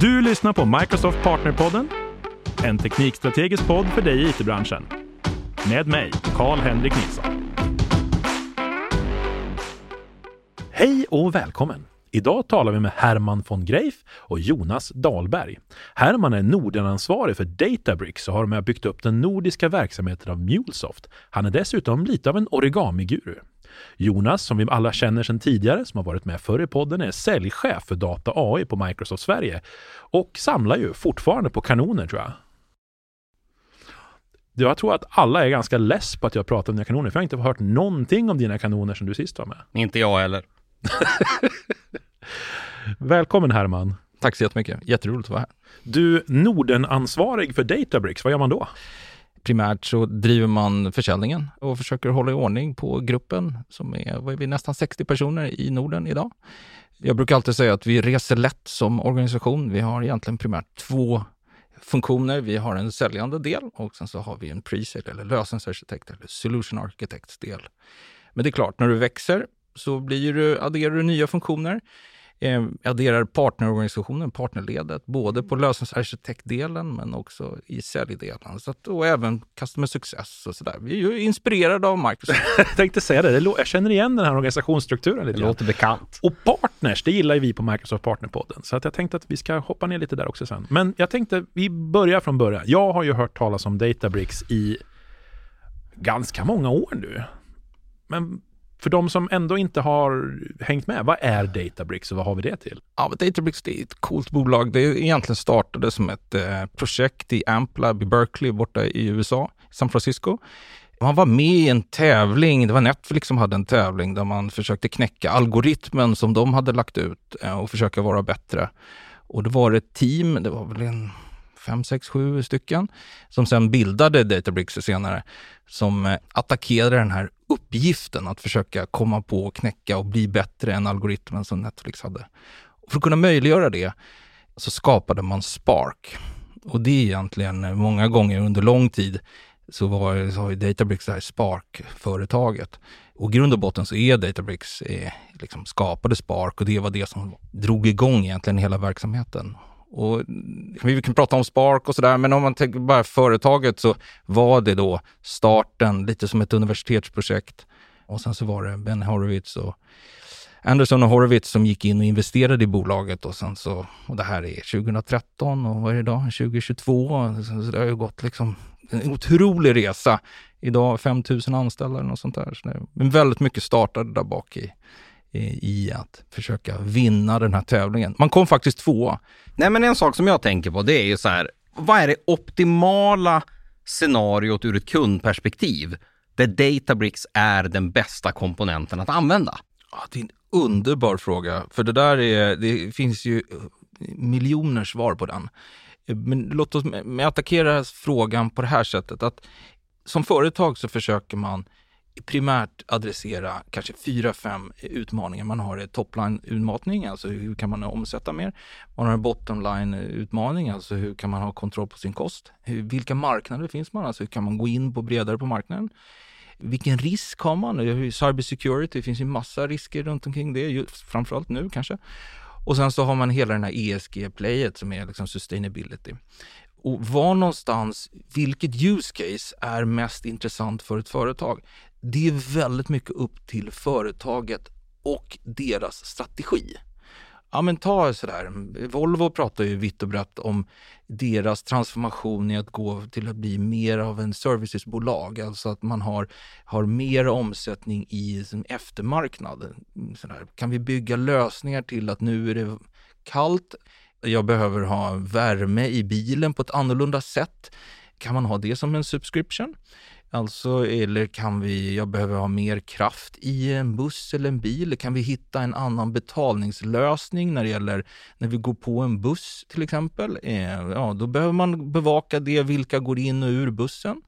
Du lyssnar på Microsoft Partnerpodden, en teknikstrategisk podd för dig i it-branschen. Med mig, Karl-Henrik Nilsson. Hej och välkommen! Idag talar vi med Herman von Greif och Jonas Dahlberg. Herman är Nordenansvarig för Databricks och har med byggt upp den nordiska verksamheten av Mulesoft. Han är dessutom lite av en origami-guru. Jonas, som vi alla känner sedan tidigare, som har varit med förr i podden, är säljchef för Data AI på Microsoft Sverige och samlar ju fortfarande på kanoner tror jag. Jag tror att alla är ganska less på att jag pratar om dina kanoner, för jag har inte hört någonting om dina kanoner som du sist var med. Inte jag heller. Välkommen Herman! Tack så jättemycket. Jätteroligt att vara här. Du, Norden-ansvarig för Databricks, vad gör man då? Primärt så driver man försäljningen och försöker hålla i ordning på gruppen som är, vad är vi, nästan 60 personer i Norden idag. Jag brukar alltid säga att vi reser lätt som organisation. Vi har egentligen primärt två funktioner. Vi har en säljande del och sen så har vi en pre-sale eller lösningsarkitekt eller solution Architects del. Men det är klart, när du växer så blir du, adderar du nya funktioner eh, adderar partnerorganisationen, partnerledet, både på lösningsarkitektdelen men också i säljdelen. Så att, och även customer success och sådär. Vi är ju inspirerade av Microsoft. jag tänkte säga det, jag känner igen den här organisationsstrukturen lite Det låter bekant. Och partners, det gillar ju vi på Microsoft Partnerpodden. Så att jag tänkte att vi ska hoppa ner lite där också sen. Men jag tänkte, vi börjar från början. Jag har ju hört talas om Databricks i ganska många år nu. Men för de som ändå inte har hängt med, vad är Databricks och vad har vi det till? Ja, Databricks det är ett coolt bolag. Det egentligen startade som ett eh, projekt i Amplab i Berkeley borta i USA, San Francisco. Man var med i en tävling, det var Netflix som hade en tävling där man försökte knäcka algoritmen som de hade lagt ut eh, och försöka vara bättre. Och det var ett team, det var väl en fem, sex, sju stycken som sen bildade Databricks senare som eh, attackerade den här uppgiften att försöka komma på och knäcka och bli bättre än algoritmen som Netflix hade. Och för att kunna möjliggöra det så skapade man Spark. Och det är egentligen eh, många gånger under lång tid så, var, så har ju Databricks det här Spark-företaget. Och i grund och botten så är Databricks eh, liksom skapade Spark och det var det som drog igång egentligen hela verksamheten. Och vi kan prata om Spark och sådär, men om man tänker bara företaget så var det då starten, lite som ett universitetsprojekt. Och sen så var det Ben Horowitz och Anderson och Horowitz som gick in och investerade i bolaget och sen så, och det här är 2013 och vad är det idag, 2022. Så det har ju gått liksom en otrolig resa. Idag 5000 anställda eller något sånt där. Så det, men väldigt mycket startade där bak i, i att försöka vinna den här tävlingen. Man kom faktiskt tvåa. Nej, men en sak som jag tänker på, det är ju så här, vad är det optimala scenariot ur ett kundperspektiv där Databricks är den bästa komponenten att använda? Ja, det är en underbar fråga, för det där är, det finns ju miljoner svar på den. Men låt oss attackera frågan på det här sättet, att som företag så försöker man primärt adressera kanske fyra, fem utmaningar. Man har en topline-utmaning, alltså hur kan man omsätta mer? Man har en bottomline-utmaning, alltså hur kan man ha kontroll på sin kost? Hur, vilka marknader finns man? Alltså hur kan man gå in på bredare på marknaden? Vilken risk har man? Cyber security, det finns ju massa risker runt omkring det, framförallt nu kanske. Och sen så har man hela den här ESG-playet som är liksom sustainability. Och var någonstans, vilket use case är mest intressant för ett företag? Det är väldigt mycket upp till företaget och deras strategi. Ja men ta sådär, Volvo pratar ju vitt och brett om deras transformation i att gå till att bli mer av en servicesbolag, alltså att man har, har mer omsättning i sin eftermarknad. Sådär. Kan vi bygga lösningar till att nu är det kallt, jag behöver ha värme i bilen på ett annorlunda sätt. Kan man ha det som en subscription? Alltså, eller kan vi, jag behöver ha mer kraft i en buss eller en bil? Kan vi hitta en annan betalningslösning när det gäller när vi går på en buss till exempel? Eh, ja, då behöver man bevaka det, vilka går in och ur bussen?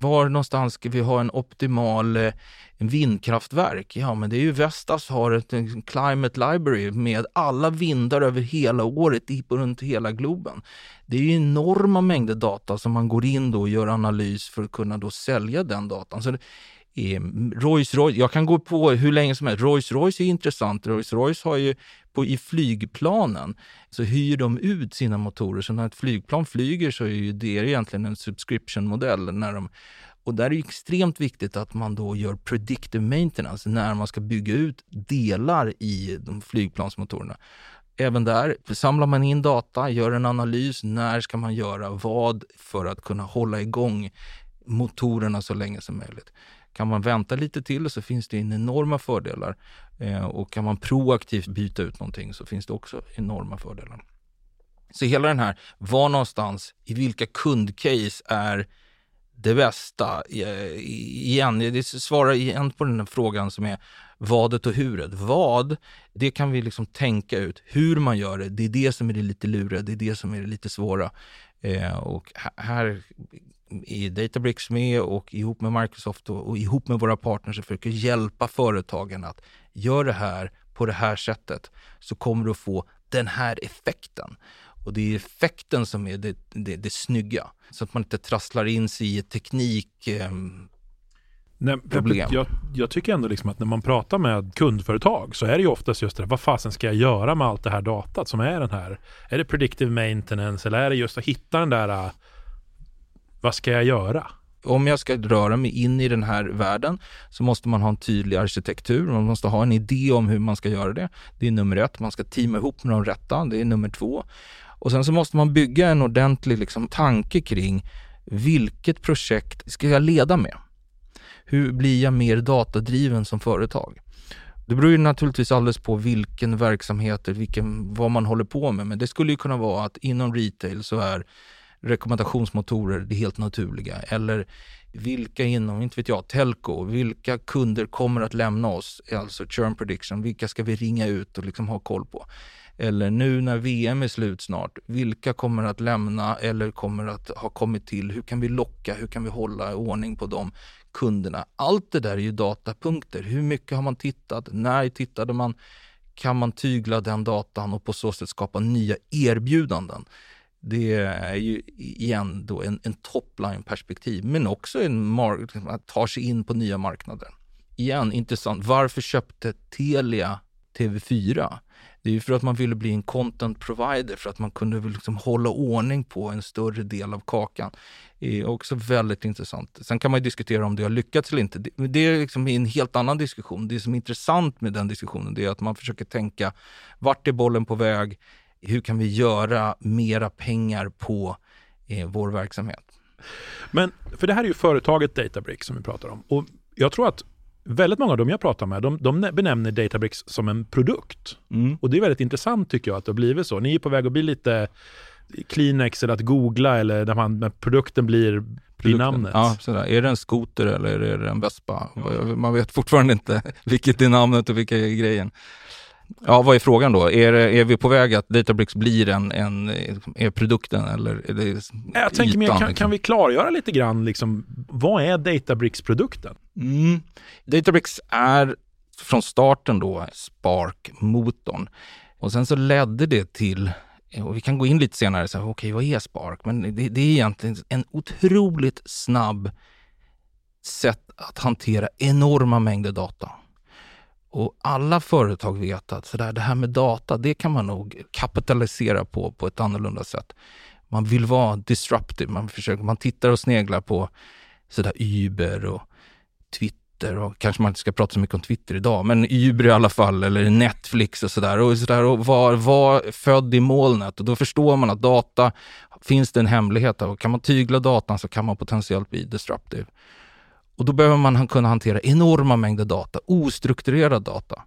Var någonstans ska vi ha en optimal eh, vindkraftverk? Ja, men det är ju Vestas har ett Climate Library med alla vindar över hela året runt hela globen. Det är ju enorma mängder data som man går in då och gör analys för att kunna då sälja den datan. Så det, Eh, Rolls Royce, jag kan gå på hur länge som helst. Rolls Royce är intressant. Rolls Royce har ju på, i flygplanen så hyr de ut sina motorer. Så när ett flygplan flyger så är ju det egentligen en subscription-modell. När de, och där är det extremt viktigt att man då gör predictive maintenance när man ska bygga ut delar i de flygplansmotorerna. Även där samlar man in data, gör en analys. När ska man göra vad för att kunna hålla igång motorerna så länge som möjligt? Kan man vänta lite till så finns det enorma fördelar. Eh, och kan man proaktivt byta ut någonting så finns det också enorma fördelar. Så hela den här, var någonstans, i vilka kundcase är det bästa? Igen, det svarar igen på den här frågan som är vadet och huret. Vad, det kan vi liksom tänka ut. Hur man gör det, det är det som är det lite luriga, det är det som är det lite svåra. Eh, och här är Databricks med och ihop med Microsoft och, och ihop med våra partners försöker hjälpa företagen att göra det här på det här sättet så kommer du att få den här effekten. Och det är effekten som är det, det, det snygga. Så att man inte trasslar in sig i teknik eh, Nej, problem. Jag, jag, tycker ändå liksom att när man pratar med kundföretag så är det ju oftast just det vad fasen ska jag göra med allt det här datat som är den här, är det predictive maintenance eller är det just att hitta den där, vad ska jag göra? Om jag ska röra mig in i den här världen så måste man ha en tydlig arkitektur. Man måste ha en idé om hur man ska göra det. Det är nummer ett. Man ska teama ihop med de rätta. Det är nummer två. Och sen så måste man bygga en ordentlig liksom, tanke kring vilket projekt ska jag leda med? Hur blir jag mer datadriven som företag? Det beror ju naturligtvis alldeles på vilken verksamhet, vilken, vad man håller på med. Men det skulle ju kunna vara att inom retail så är rekommendationsmotorer det helt naturliga. Eller vilka inom, inte vet jag, telco, vilka kunder kommer att lämna oss, alltså churn prediction, vilka ska vi ringa ut och liksom ha koll på? Eller nu när VM är slut snart, vilka kommer att lämna eller kommer att ha kommit till? Hur kan vi locka? Hur kan vi hålla ordning på de kunderna. Allt det där är ju datapunkter. Hur mycket har man tittat? När tittade man? Kan man tygla den datan och på så sätt skapa nya erbjudanden? Det är ju igen då en, en topline-perspektiv, men också en att ta sig in på nya marknader. Igen, intressant. Varför köpte Telia TV4? Det är ju för att man ville bli en content provider, för att man kunde liksom hålla ordning på en större del av kakan. Det är också väldigt intressant. Sen kan man diskutera om det har lyckats eller inte. Det är liksom en helt annan diskussion. Det som är intressant med den diskussionen det är att man försöker tänka, vart är bollen på väg? Hur kan vi göra mera pengar på eh, vår verksamhet? Men, för det här är ju företaget Databricks som vi pratar om. Och jag tror att väldigt många av dem jag pratar med, de, de benämner Databricks som en produkt. Mm. Och det är väldigt intressant tycker jag att det har blivit så. Ni är på väg att bli lite Kleenex eller att googla eller när, man, när produkten blir, blir namnet. Ja, sådär. Är det en skoter eller är det en Vespa? Ja. Man vet fortfarande inte vilket är namnet och vilka är grejen. Ja, vad är frågan då? Är, är vi på väg att Databricks blir en, en är produkten eller är det Jag tänker mer, kan, liksom? kan vi klargöra lite grann, liksom, vad är Databricks-produkten? Mm. Databricks är från starten då Spark-motorn. Och sen så ledde det till, och vi kan gå in lite senare, okej okay, vad är Spark? Men det, det är egentligen en otroligt snabb sätt att hantera enorma mängder data. Och alla företag vet att sådär, det här med data, det kan man nog kapitalisera på på ett annorlunda sätt. Man vill vara disruptive, man, försöker, man tittar och sneglar på sådär Uber och Twitter och kanske man inte ska prata så mycket om Twitter idag, men Uber i alla fall, eller Netflix och sådär. Och, så och var, var född i molnet och då förstår man att data, finns det en hemlighet och kan man tygla datan så kan man potentiellt bli disruptive. Och då behöver man kunna hantera enorma mängder data, ostrukturerad data.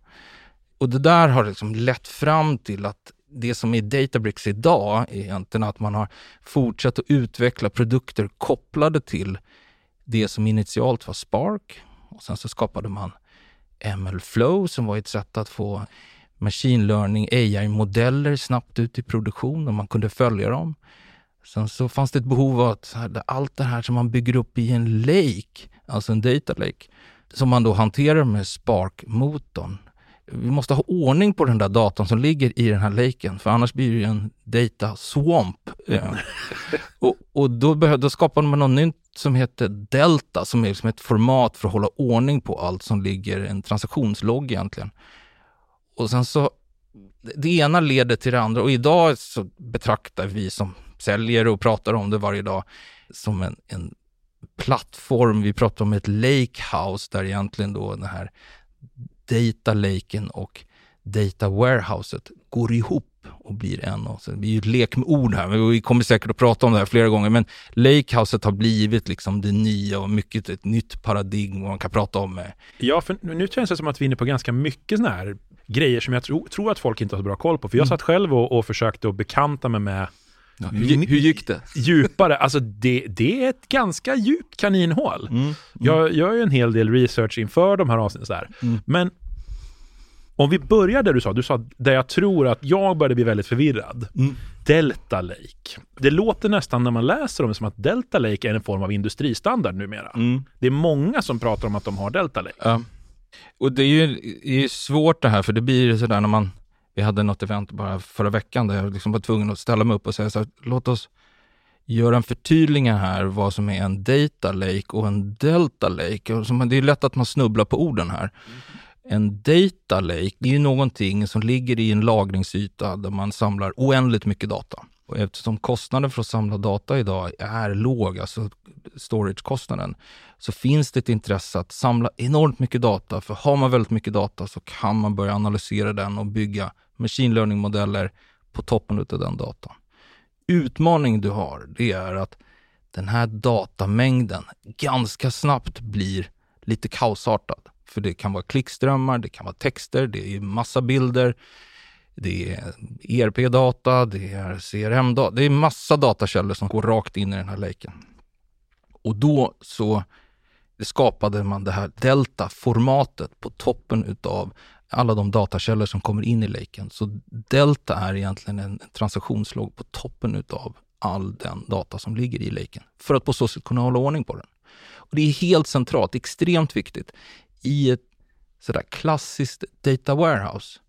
Och det där har liksom lett fram till att det som är Databricks idag är egentligen att man har fortsatt att utveckla produkter kopplade till det som initialt var Spark. Och sen så skapade man ML Flow som var ett sätt att få machine learning, AI-modeller snabbt ut i produktion och man kunde följa dem. Sen så fanns det ett behov av att allt det här som man bygger upp i en lake, alltså en data lake, som man då hanterar med Spark-motorn, vi måste ha ordning på den där datan som ligger i den här laken, för annars blir det en data swamp. Eh, och, och då, då skapade man något nytt som heter Delta, som är liksom ett format för att hålla ordning på allt som ligger, en transaktionslogg egentligen. Och sen så, det ena leder till det andra och idag så betraktar vi som säljer och pratar om det varje dag som en, en plattform. Vi pratar om ett lakehouse där egentligen då den här data laken och data warehouset går ihop och blir en. Och så det blir ju ett lek med ord här, men vi kommer säkert att prata om det här flera gånger. Men lakehouset har blivit liksom det nya och mycket ett nytt paradigm man kan prata om. Ja, för nu känns det som att vi är inne på ganska mycket sådana här grejer som jag tro, tror att folk inte har så bra koll på. För jag mm. satt själv och, och försökte att bekanta mig med Ja, hur, hur, gick det? Djupare, alltså det, det är ett ganska djupt kaninhål. Mm, mm. Jag gör ju en hel del research inför de här avsnitten. Mm. Men om vi börjar där du sa, du sa där jag tror att jag började bli väldigt förvirrad. Mm. Delta Lake. Det låter nästan när man läser om det som att Delta Lake är en form av industristandard numera. Mm. Det är många som pratar om att de har Delta Lake. Ja. Och det är ju det är svårt det här, för det blir sådär när man vi hade något event bara förra veckan där jag liksom var tvungen att ställa mig upp och säga så här, låt oss göra en förtydligande här vad som är en data lake och en delta lake. det är lätt att man snubblar på orden här. En data lake, det är ju någonting som ligger i en lagringsyta där man samlar oändligt mycket data. Och eftersom kostnaden för att samla data idag är låg, alltså storagekostnaden, så finns det ett intresse att samla enormt mycket data. För har man väldigt mycket data så kan man börja analysera den och bygga machine learning-modeller på toppen av den datan. Utmaningen du har, det är att den här datamängden ganska snabbt blir lite kaosartad. För det kan vara klickströmmar, det kan vara texter, det är massa bilder, det är ERP-data, det är CRM-data. Det är massa datakällor som går rakt in i den här laken. Och då så skapade man det här Delta-formatet på toppen utav alla de datakällor som kommer in i laken. Så Delta är egentligen en transaktionslogg på toppen utav all den data som ligger i laken för att på så sätt kunna hålla ordning på den. Och Det är helt centralt, extremt viktigt i ett sådär klassiskt data warehouse.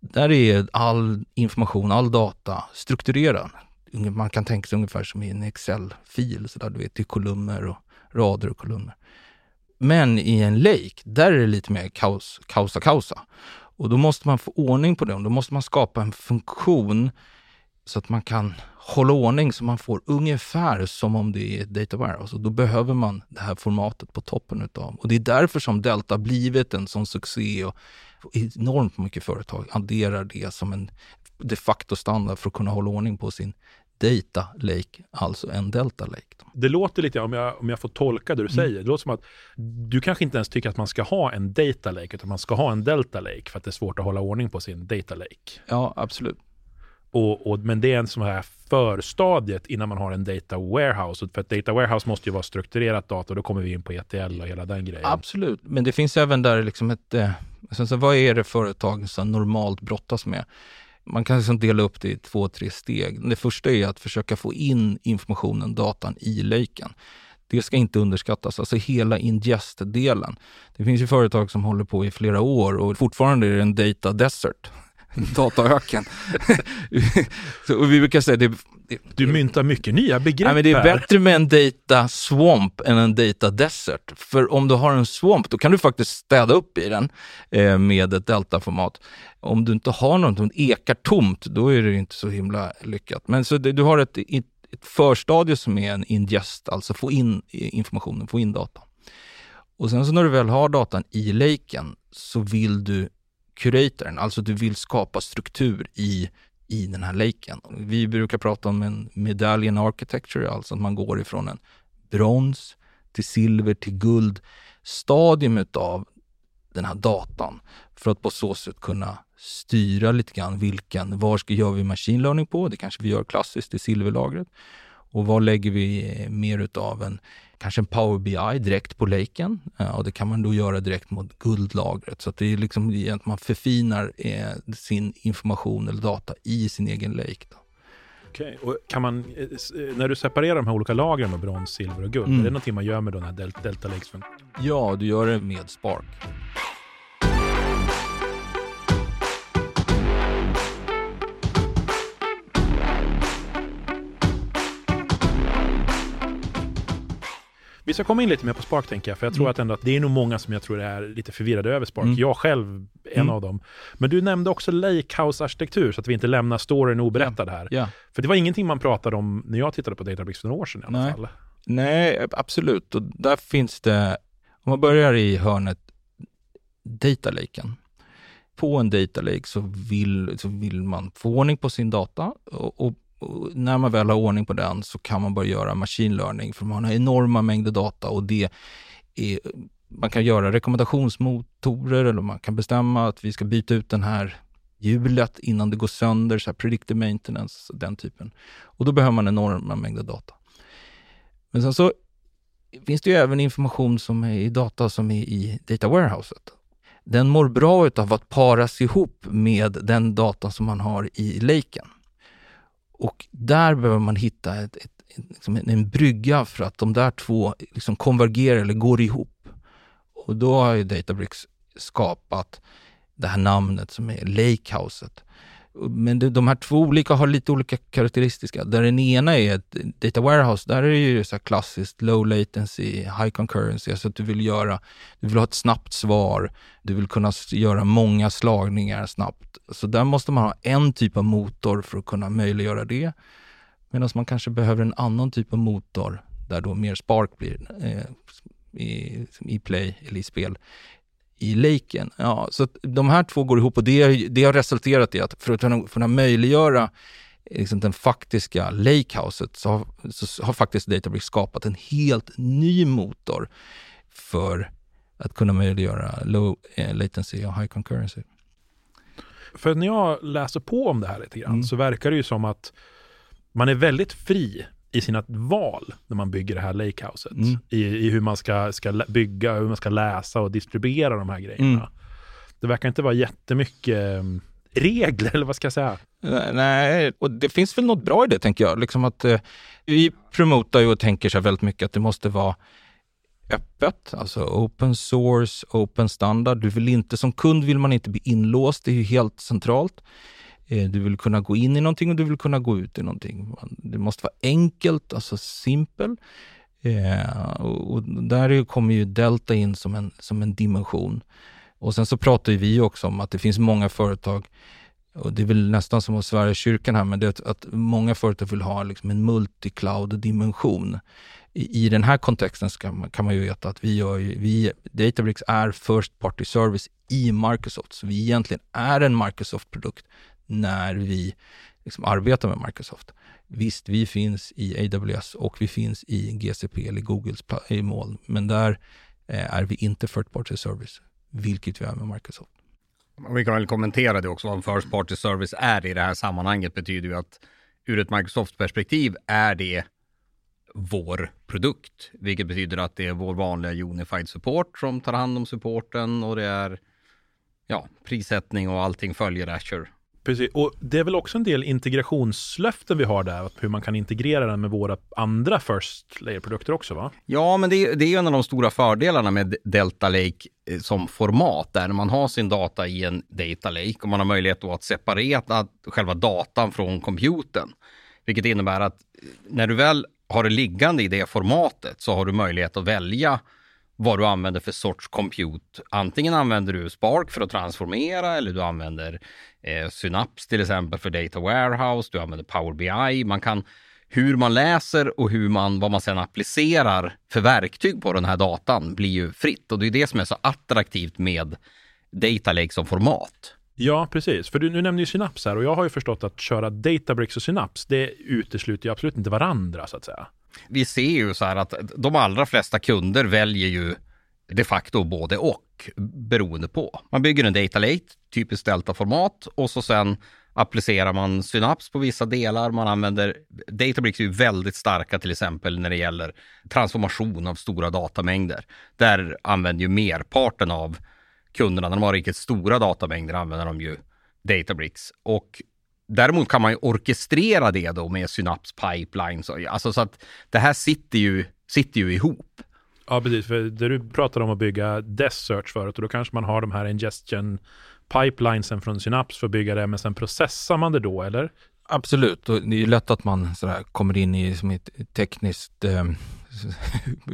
Där är all information, all data strukturerad. Man kan tänka sig ungefär som i en Excel-fil, så där du vet, i kolumner och rader och kolumner. Men i en lake, där är det lite mer kaos, kausa kausa. Och då måste man få ordning på det. Då måste man skapa en funktion så att man kan hålla ordning så man får ungefär som om det är ett data warehouse. Och då behöver man det här formatet på toppen utav. Och det är därför som Delta blivit en sån succé och enormt mycket företag adderar det som en de facto standard för att kunna hålla ordning på sin data lake, alltså en delta lake. Det låter lite, om jag, om jag får tolka det du mm. säger, det låter som att du kanske inte ens tycker att man ska ha en data lake, utan man ska ha en delta lake för att det är svårt att hålla ordning på sin data lake. Ja, absolut. Och, och, men det är en sån här förstadiet innan man har en data warehouse. För att data warehouse måste ju vara strukturerat data och då kommer vi in på ETL och hela den grejen. Absolut, men det finns även där liksom ett... Eh, så vad är det företag som normalt brottas med? Man kan liksom dela upp det i två, tre steg. Det första är att försöka få in informationen, datan, i laken. Det ska inte underskattas, alltså hela ingest-delen. Det finns ju företag som håller på i flera år och fortfarande är det en data desert. dataöken. och vi brukar säga det, det, Du myntar mycket nya begrepp nej, men Det är här. bättre med en data swamp än en data desert. För om du har en swamp, då kan du faktiskt städa upp i den eh, med ett delta-format. Om du inte har något som ekar tomt, då är det inte så himla lyckat. Men så det, du har ett, ett, ett förstadie som är en ingest, alltså få in informationen, få in data. Och sen så när du väl har datan i laken så vill du curatorn, alltså du vill skapa struktur i, i den här laken. Vi brukar prata om en medallion architecture, alltså att man går ifrån en brons till silver till guld stadium av den här datan för att på så sätt kunna styra lite grann vilken, var ska, gör vi machine learning på? Det kanske vi gör klassiskt i silverlagret. Och vad lägger vi mer utav en kanske en Power BI direkt på laken och det kan man då göra direkt mot guldlagret. Så det är liksom att man förfinar eh, sin information eller data i sin egen lake. Då. Okej, och kan man, eh, eh, när du separerar de här olika lagren med brons, silver och guld, mm. är det någonting man gör med den här Delta Lakes? Ja, du gör det med Spark. Vi ska komma in lite mer på Spark tänker jag, för jag tror Mm. att ändå att det är nog många som jag tror är lite förvirrade över Spark. Mm. Jag själv en Mm. av dem. Men du nämnde också Lakehouse-arkitektur, så att vi inte lämnar storyn oberättad här. Ja. För det var ingenting man pratade om när jag tittade på Databricks för några år sedan i alla Nej. fall. Nej, absolut. Och där finns det, om man börjar i hörnet data laken. På en data lake så vill, så vill man få ordning på sin data och, och, och när man väl har ordning på den så kan man börja göra machine learning för man har enorma mängder data och det är, man kan göra rekommendationsmotorer eller man kan bestämma att vi ska byta ut den här hjulet innan det går sönder, så här predictive maintenance, den typen. Och då behöver man enorma mängder data. Men sen så finns det ju även information som är i data som är i data warehouset. Den mår bra av att paras ihop med den data som man har i laken. Och där behöver man hitta ett, ett, ett, liksom en, en brygga för att de där två liksom konvergerar eller går ihop. Och då har ju Databricks skapat det här namnet som är Lakehouset. Men de här två olika har lite olika karaktäristiska. Där den ena är ett data warehouse, där är det ju så här klassiskt low latency, high concurrency, alltså att du vill göra, du vill ha ett snabbt svar, du vill kunna göra många slagningar snabbt. Så där måste man ha en typ av motor för att kunna möjliggöra det. Medan man kanske behöver en annan typ av motor där då mer Spark blir eh, i, i play eller i spel i laken. Ja, så de här två går ihop och det, det har resulterat i att för att kunna, för att kunna möjliggöra liksom den faktiska lakehouset så har, så har faktiskt Databricks skapat en helt ny motor för att kunna möjliggöra low eh, latency och high concurrency. För när jag läser på om det här lite grann Mm. så verkar det ju som att man är väldigt fri i sina val när man bygger det här lakehouset. Mm. I, I hur man ska, ska bygga, hur man ska läsa och distribuera de här grejerna. Mm. Det verkar inte vara jättemycket um, regler, eller vad ska jag säga? Nej, och det finns väl något bra i det tänker jag. Liksom att eh, vi promotar ju och tänker så väldigt mycket att det måste vara öppet, alltså open source, open standard. Du vill inte, som kund vill man inte bli inlåst, det är ju helt centralt. Eh, du vill kunna gå in i någonting och du vill kunna gå ut i någonting. Det måste vara enkelt, alltså simpel. Eh, och där kommer ju Delta in som en, som en dimension. Och sen så pratar ju vi också om att det finns många företag och det är väl nästan som hos Sverigekyrkan här, men det är att, att många företag vill ha liksom en multicloud-dimension. I, I den här kontexten ska man, kan man ju veta att vi gör ju, vi, Databricks är first party service i Microsoft, så vi egentligen är en Microsoft-produkt när vi liksom arbetar med Microsoft. Visst, vi finns i AWS och vi finns i GCP eller Googles i moln, men där eh, är vi inte first party service, vilket vi är med Microsoft. Och vi kan väl kommentera det också. Vad en First Party Service är i det här sammanhanget betyder ju att ur ett Microsoft-perspektiv är det vår produkt. Vilket betyder att det är vår vanliga Unified Support som tar hand om supporten och det är ja, prissättning och allting följer Azure. Precis, och det är väl också en del integrationslöften vi har där, hur man kan integrera den med våra andra first layer-produkter också va? Ja, men det är, det är ju en av de stora fördelarna med Delta Lake eh, som format, där man har sin data i en Data Lake och man har möjlighet då att separera själva datan från computen. Vilket innebär att eh, när du väl har det liggande i det formatet så har du möjlighet att välja vad du använder för sorts compute. Antingen använder du Spark för att transformera eller du använder eh, Synapse till exempel för Data Warehouse, du använder Power BI. Man kan hur man läser och hur man, vad man sedan applicerar för verktyg på den här datan blir ju fritt och det är det som är så attraktivt med Data Lake som format. Ja, precis. För du, nu nämner ju Synapse här och jag har ju förstått att köra Databricks och Synapse, det utesluter ju absolut inte varandra så att säga. Vi ser ju så här att de allra flesta kunder väljer ju de facto både och beroende på. Man bygger en data lake, typiskt delta-format och så sen applicerar man synaps på vissa delar. Man använder, Databricks är ju väldigt starka till exempel när det gäller transformation av stora datamängder. Där använder ju merparten av kunderna, när de har riktigt stora datamängder, använder de ju Databricks. Och däremot kan man ju orkestrera det då med Synaps pipelines. Alltså så att det här sitter ju, sitter ju ihop. Ja, precis. För det du pratade om att bygga Desk Search förut och då kanske man har de här ingestion pipelinesen från Synapse för att bygga det, men sen processar man det då, eller? Absolut, och det är ju lätt att man sådär kommer in i som ett tekniskt, eh,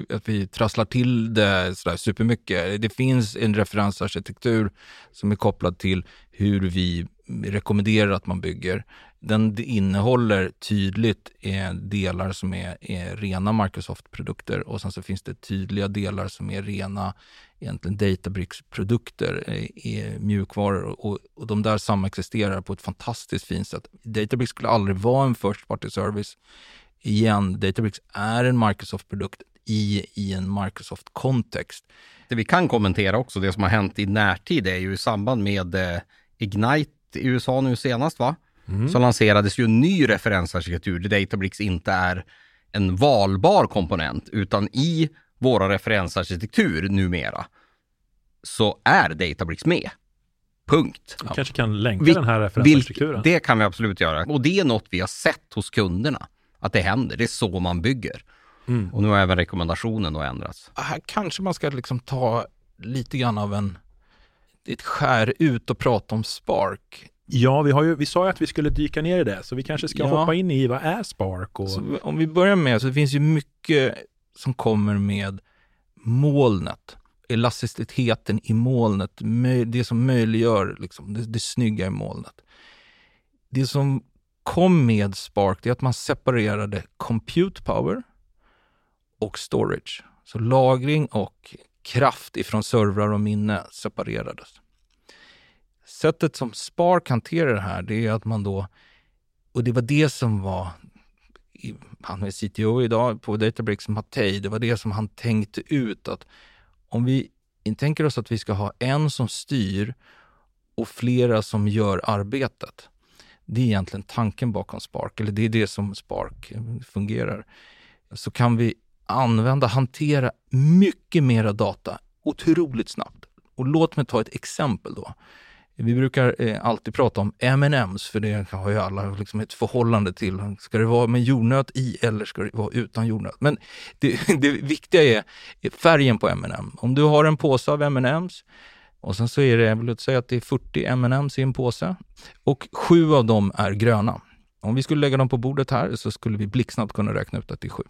att vi trasslar till det sådär supermycket. Det finns en referensarkitektur som är kopplad till hur vi rekommenderar att man bygger. Den innehåller tydligt eh, delar som är, är rena Microsoft-produkter och sen så finns det tydliga delar som är rena egentligen Databricks-produkter, eh, mjukvaror och, och de där samexisterar på ett fantastiskt fint sätt. Databricks skulle aldrig vara en first party service. Igen, Databricks är en Microsoft-produkt i, i en Microsoft-kontext. Det vi kan kommentera också, det som har hänt i närtid är ju i samband med eh, Ignite i USA nu senast va? Mm. Så lanserades ju en ny referensarkitektur där Databricks inte är en valbar komponent utan i våra referensarkitektur numera så är Databricks med. Punkt. Vi kanske kan länka vi, den här referensarkitekturen. Det kan vi absolut göra. Och det är något vi har sett hos kunderna. Att det händer. Det är så man bygger. Mm. Och nu har även rekommendationen då ändrats. Här kanske man ska liksom ta lite grann av en ett skär ut och prata om Spark. Ja, vi, har ju, vi sa ju att vi skulle dyka ner i det, så vi kanske ska ja. hoppa in i vad är Spark? Och... Så om vi börjar med, så det finns ju mycket som kommer med molnet. Elasticiteten i molnet, det som möjliggör liksom, det, det snygga i molnet. Det som kom med Spark det är att man separerade compute power och storage. Så lagring och kraft ifrån servrar och minne separerades. Sättet som Spark hanterar det här, det är att man då, och det var det som var, han är CTO idag på Databricks, Mattei, det var det som han tänkte ut att om vi tänker oss att vi ska ha en som styr och flera som gör arbetet. Det är egentligen tanken bakom Spark, eller det är det som Spark fungerar. Så kan vi använda, hantera mycket mera data otroligt snabbt. Och låt mig ta ett exempel då. Vi brukar eh, alltid prata om M&M's för det har ju alla liksom ett förhållande till. Ska det vara med jordnöt i eller ska det vara utan jordnöt? Men det, det viktiga är färgen på M&M. Om du har en påse av M&M's och sen så är det, låt säga att det är 40 M&M's i en påse och sju av dem är gröna. Om vi skulle lägga dem på bordet här så skulle vi blixtsnabbt kunna räkna ut att det är sju.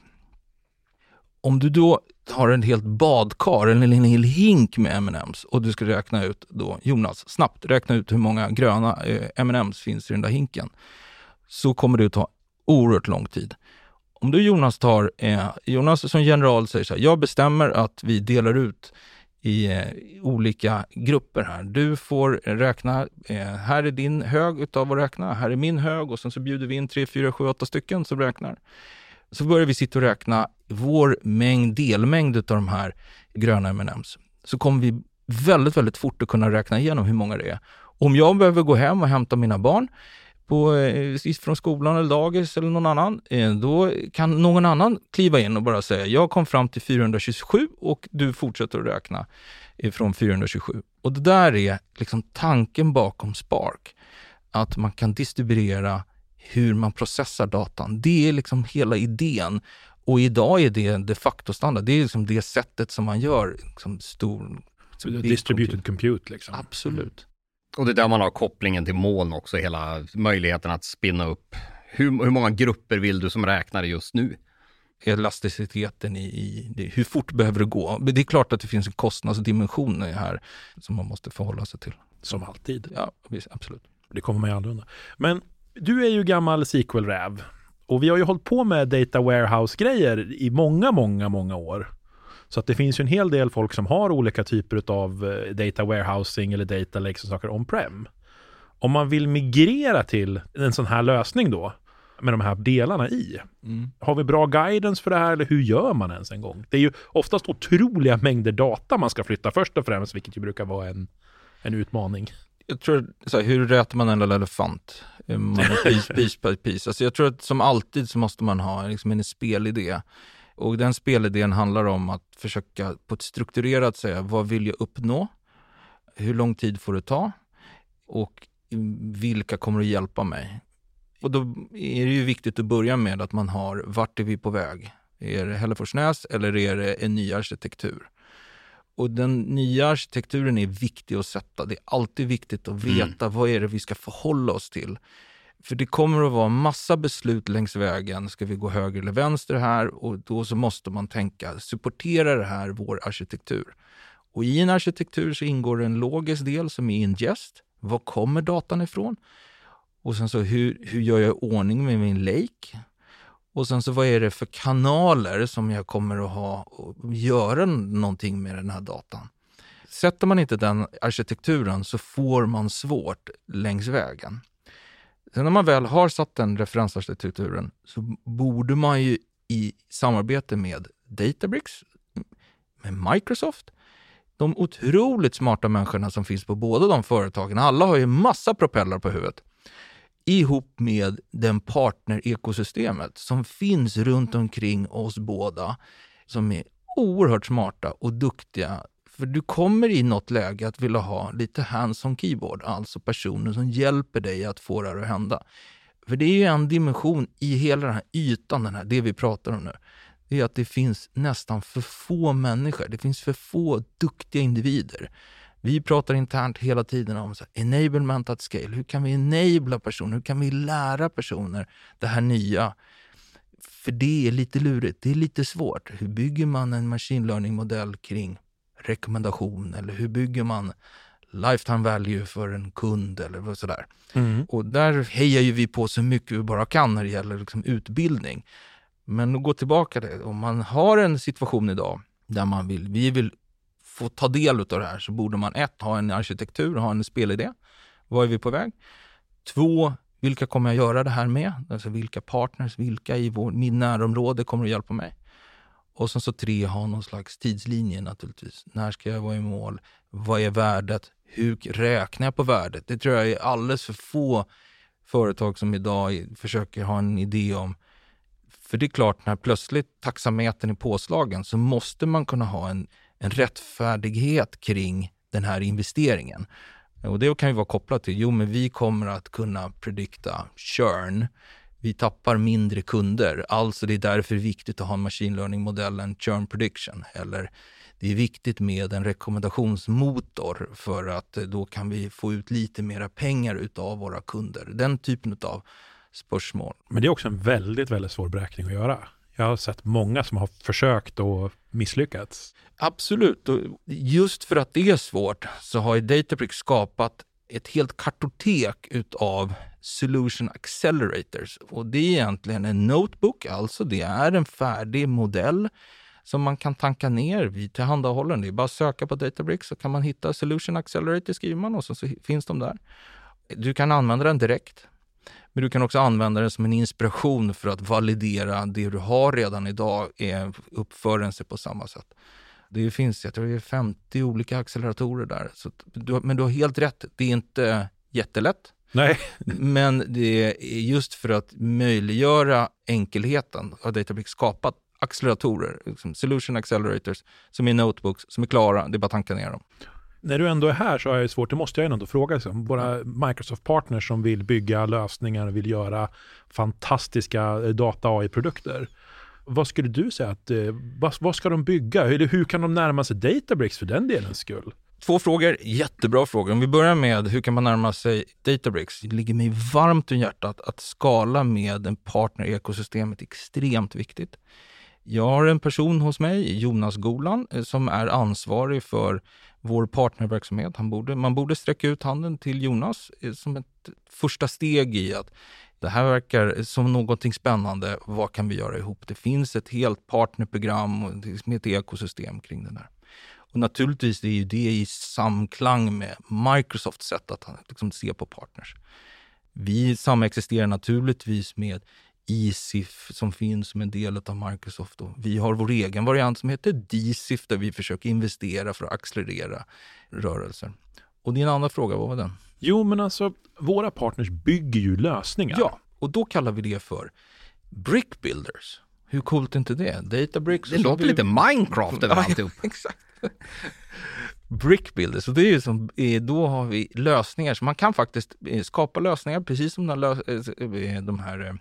Om du då har en helt badkar eller en hel hink med M&M's och du ska räkna ut då, Jonas, snabbt räkna ut hur många gröna eh, M&M's finns i den där hinken. Så kommer det att ta oerhört lång tid. Om du Jonas tar, eh, Jonas som general säger så här, jag bestämmer att vi delar ut i eh, olika grupper här. Du får räkna, eh, här är din hög utav att räkna, här är min hög och sen så bjuder vi in tre, fyra, sju, åtta stycken som räknar. Så börjar vi sitta och räkna vår mängd, delmängd av de här gröna M&M's så kommer vi väldigt, väldigt fort att kunna räkna igenom hur många det är. Om jag behöver gå hem och hämta mina barn på, eh, från skolan eller dagis eller någon annan, eh, då kan någon annan kliva in och bara säga jag kom fram till 427 och du fortsätter att räkna eh, från 427. Och det där är liksom tanken bakom Spark. Att man kan distribuera hur man processar datan. Det är liksom hela idén. Och idag är det de facto standard. Det är liksom det sättet som man gör liksom stor... Distributed compute. liksom. Absolut. Och det är där man har kopplingen till moln också, hela möjligheten att spinna upp. Hur, hur många grupper vill du som räknare just nu? elasticiteten i, i det, hur fort behöver det gå? Det är klart att det finns en kostnadsdimension här som man måste förhålla sig till. Som alltid. Ja, absolut. Det kommer man ju aldrig undan. Men du är ju gammal SQL-räv och vi har ju hållit på med data warehouse-grejer i många, många, många år. Så att det finns ju en hel del folk som har olika typer av eh, data warehousing eller data lakes och saker on-prem. Om man vill migrera till en sån här lösning då, med de här delarna i. Mm. Har vi bra guidance för det här eller hur gör man ens en gång? Det är ju oftast otroliga mängder data man ska flytta först och främst, vilket ju brukar vara en, en utmaning jag tror, så här, hur rätar man en elefant? Man piece, piece by piece. Alltså jag tror att som alltid så måste man ha liksom en spelidé. Och den spelidén handlar om att försöka på ett strukturerat säga, vad vill jag uppnå? Hur lång tid får det ta? Och vilka kommer att hjälpa mig? Och då är det ju viktigt att börja med att man har, vart är vi på väg? Är det Hälleforsnäs eller är det en ny arkitektur? Och den nya arkitekturen är viktig att sätta. Det är alltid viktigt att mm. veta mm. vad är det vi ska förhålla oss till. För det kommer att vara massa beslut längs vägen. Ska vi gå höger eller vänster här? Och då så måste man tänka, supporterar det här vår arkitektur? Och i en arkitektur så ingår en logisk del som är ingest. Var kommer datan ifrån? Och sen så hur, hur gör jag i ordning med min lake? Och sen så vad är det för kanaler som jag kommer att ha och göra någonting med den här datan? Sätter man inte den arkitekturen så får man svårt längs vägen. Sen när man väl har satt den referensarkitekturen så borde man ju i samarbete med Databricks, med Microsoft, de otroligt smarta människorna som finns på båda de företagen, alla har ju massa propellrar på huvudet, ihop med den partner-ekosystemet som finns runt omkring oss båda, som är oerhört smarta och duktiga för du kommer i något läge att vilja ha lite hands-on keyboard, alltså personer som hjälper dig att få det här att hända. För det är ju en dimension i hela den här ytan, den här, det vi pratar om nu. Det är att det finns nästan för få människor. Det finns för få duktiga individer. Vi pratar internt hela tiden om så här, enablement at scale. Hur kan vi enabla personer? Hur kan vi lära personer det här nya? För det är lite lurigt. Det är lite svårt. Hur bygger man en machine learning-modell kring rekommendation eller hur bygger man lifetime value för en kund eller sådär. Mm. Och där hejar ju vi på så mycket vi bara kan när det gäller liksom utbildning. Men att gå tillbaka till om man har en situation idag där man vill, vi vill få ta del av det här så borde man ett, ha en arkitektur, ha en spelidé. Var är vi på väg? Två, vilka kommer jag göra det här med? Alltså vilka partners, vilka i vår, min närområde kommer att hjälpa mig? Och sen så tre, ha någon slags tidslinje naturligtvis. När ska jag vara i mål? Vad är värdet? Hur räknar jag på värdet? Det tror jag är alldeles för få företag som idag försöker ha en idé om. För det är klart, när plötsligt taxametern är påslagen så måste man kunna ha en, en rättfärdighet kring den här investeringen. Och det kan ju vara kopplat till, jo men vi kommer att kunna predikta churn vi tappar mindre kunder. Alltså det är därför viktigt att ha en machine learning-modellen churn prediction. Eller det är viktigt med en rekommendationsmotor för att eh, då kan vi få ut lite mera pengar utav våra kunder. Den typen av spörsmål. Men det är också en väldigt, väldigt svår beräkning att göra. Jag har sett många som har försökt och misslyckats. Absolut. Och just för att det är svårt så har Databricks skapat ett helt kartotek utav Solution Accelerators. Och det är egentligen en notebook, alltså det är en färdig modell som man kan tanka ner. Vi tillhandahåller den. Det är bara att söka på Databricks så kan man hitta Solution Accelerator skriver man och så, så finns de där. Du kan använda den direkt. Men du kan också använda den som en inspiration för att validera det du har redan idag, är, uppför den sig på samma sätt. Det finns, jag tror det är 50 olika acceleratorer där. Så du, men du har helt rätt, det är inte jättelätt. Nej. Men det är just för att möjliggöra enkelheten har Databricks skapat acceleratorer, liksom solution accelerators, som är notebooks, som är klara, det är bara att tanka ner dem. När du ändå är här så har jag svårt, det måste jag ändå fråga, liksom, våra Microsoft-partners som vill bygga lösningar och vill göra fantastiska eh, data-AI-produkter. Vad skulle du säga att, eh, vad, vad, ska de bygga? Eller hur kan de närma sig Databricks för den delens skull? Två frågor, jättebra frågor. Om vi börjar med hur kan man närma sig Databricks? Det ligger mig varmt om hjärtat att skala med en partner-ekosystemet är extremt viktigt. Jag har en person hos mig, Jonas Golan, eh, som är ansvarig för vår partnerverksamhet. Han borde, man borde sträcka ut handen till Jonas eh, som ett första steg i att det här verkar som någonting spännande. Vad kan vi göra ihop? Det finns ett helt partnerprogram och ett ekosystem kring det där. Och naturligtvis är ju det i samklang med Microsofts sätt att liksom se på partners. Vi samexisterar naturligtvis med ESIF som finns som en del av Microsoft. Och vi har vår egen variant som heter DSIF där vi försöker investera för att accelerera rörelser. Och din andra fråga, vad var den? Jo, men alltså våra partners bygger ju lösningar. Ja, och då kallar vi det för Brick Builders. Hur coolt är inte det? Databricks. Det låter vi... lite Minecraft över alltihop. exakt. Brick Builders, och det är ju som, då har vi lösningar. Så man kan faktiskt eh, skapa lösningar, precis som de här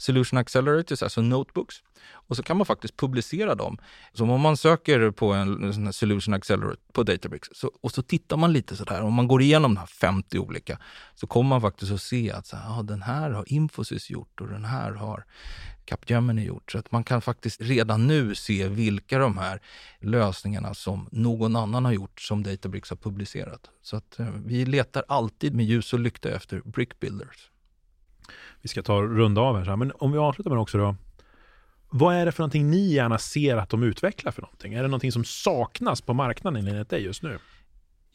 Solution Accelerators, alltså notebooks. Och så kan man faktiskt publicera dem. Så om man söker på en, en sån här Solution Accelerator på Databricks så, och så tittar man lite sådär, om man går igenom de här 50 olika, så kommer man faktiskt att se att så här, ah, den här har Infosys gjort och den här har Capgemini gjort. Så att man kan faktiskt redan nu se vilka de här lösningarna som någon annan har gjort som Databricks har publicerat. Så att eh, vi letar alltid med ljus och lykta efter brick builders. Vi ska ta runda av här, men om vi avslutar med det också då. Vad är det för någonting ni gärna ser att de utvecklar för någonting? Är det någonting som saknas på marknaden enligt dig just nu?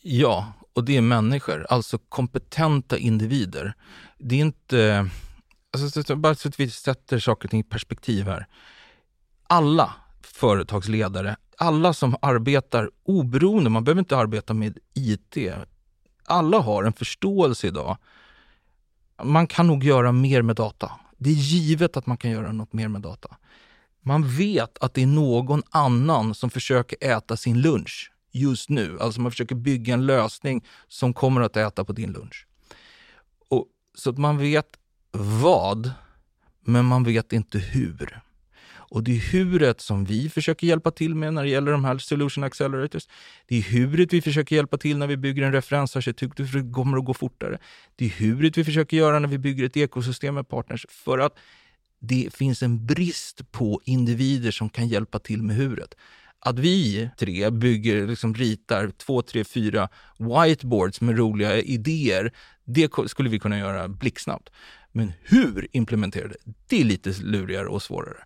Ja, och det är människor, alltså kompetenta individer. Det är inte alltså, bara så att vi sätter saker och ting i perspektiv här. Alla företagsledare, alla som arbetar oberoende, man behöver inte arbeta med IT. Alla har en förståelse idag. Man kan nog göra mer med data. Det är givet att man kan göra något mer med data. Man vet att det är någon annan som försöker äta sin lunch just nu. Alltså man försöker bygga en lösning som kommer att äta på din lunch. Och, så att man vet vad, men man vet inte hur. Och det är huret som vi försöker hjälpa till med när det gäller de här Solution Accelerators. Det är huret vi försöker hjälpa till när vi bygger en referensarkitektur för det kommer att gå fortare. Det är huret vi försöker göra när vi bygger ett ekosystem med partners för att det finns en brist på individer som kan hjälpa till med huret. Att vi tre bygger, liksom ritar två, tre, fyra whiteboards med roliga idéer, det skulle vi kunna göra blixtsnabbt. Men hur implementera det, det är lite lurigare och svårare.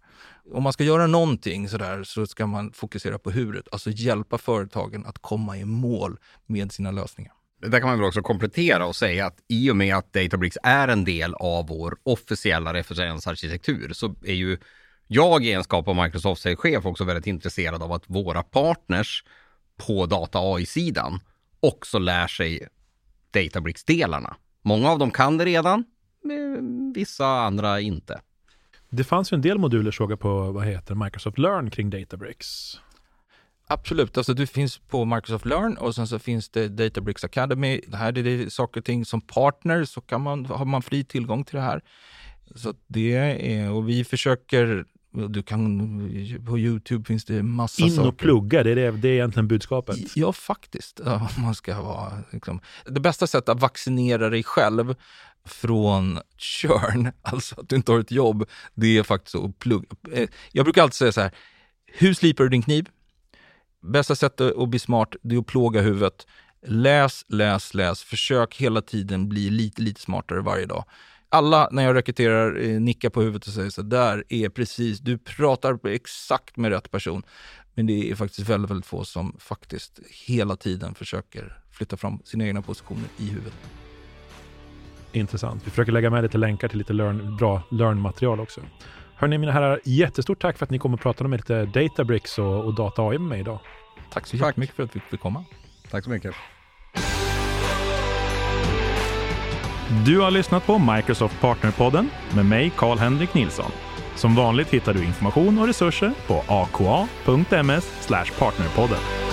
Om man ska göra någonting sådär så ska man fokusera på huret, alltså hjälpa företagen att komma i mål med sina lösningar. Där kan man väl också komplettera och säga att i och med att Databricks är en del av vår officiella referensarkitektur så är ju jag i egenskap av Microsoft chef också väldigt intresserad av att våra partners på data AI-sidan också lär sig Databricks-delarna. Många av dem kan det redan, vissa andra inte. Det fanns ju en del moduler såg jag på vad heter Microsoft Learn kring Databricks. Absolut, alltså det finns på Microsoft Learn och sen så finns det Databricks Academy. Det här är det saker och ting som partner så kan man, har man fri tillgång till det här. Så det är, och vi försöker du kan, på Youtube finns det massa In saker. In och plugga, det är, det, det är egentligen budskapet. Ja, faktiskt. Man ska vara, liksom. Det bästa sättet att vaccinera dig själv från körn, alltså att du inte har ett jobb, det är faktiskt att plugga. Eh, jag brukar alltid säga så här, hur slipar du din kniv? Bästa sättet att bli smart, det är att plåga huvudet. Läs, läs, läs. Försök hela tiden bli lite, lite smartare varje dag. Alla när jag rekryterar eh, nickar på huvudet och säger så där är precis, du pratar exakt med rätt person. Men det är faktiskt väldigt, väldigt få som faktiskt hela tiden försöker flytta fram sina egna positioner i huvudet. Intressant. Vi försöker lägga med lite länkar till lite learn, bra learn-material också. Hörni mina herrar, jättestort tack för att ni kom och pratade med lite Databricks och, och Data AI med mig idag. Tack så jättemycket för att vi fick komma. Tack så mycket. Du har lyssnat på Microsoft Partnerpodden med mig, Karl-Henrik Nilsson. Som vanligt hittar du information och resurser på aka.ms partnerpodden.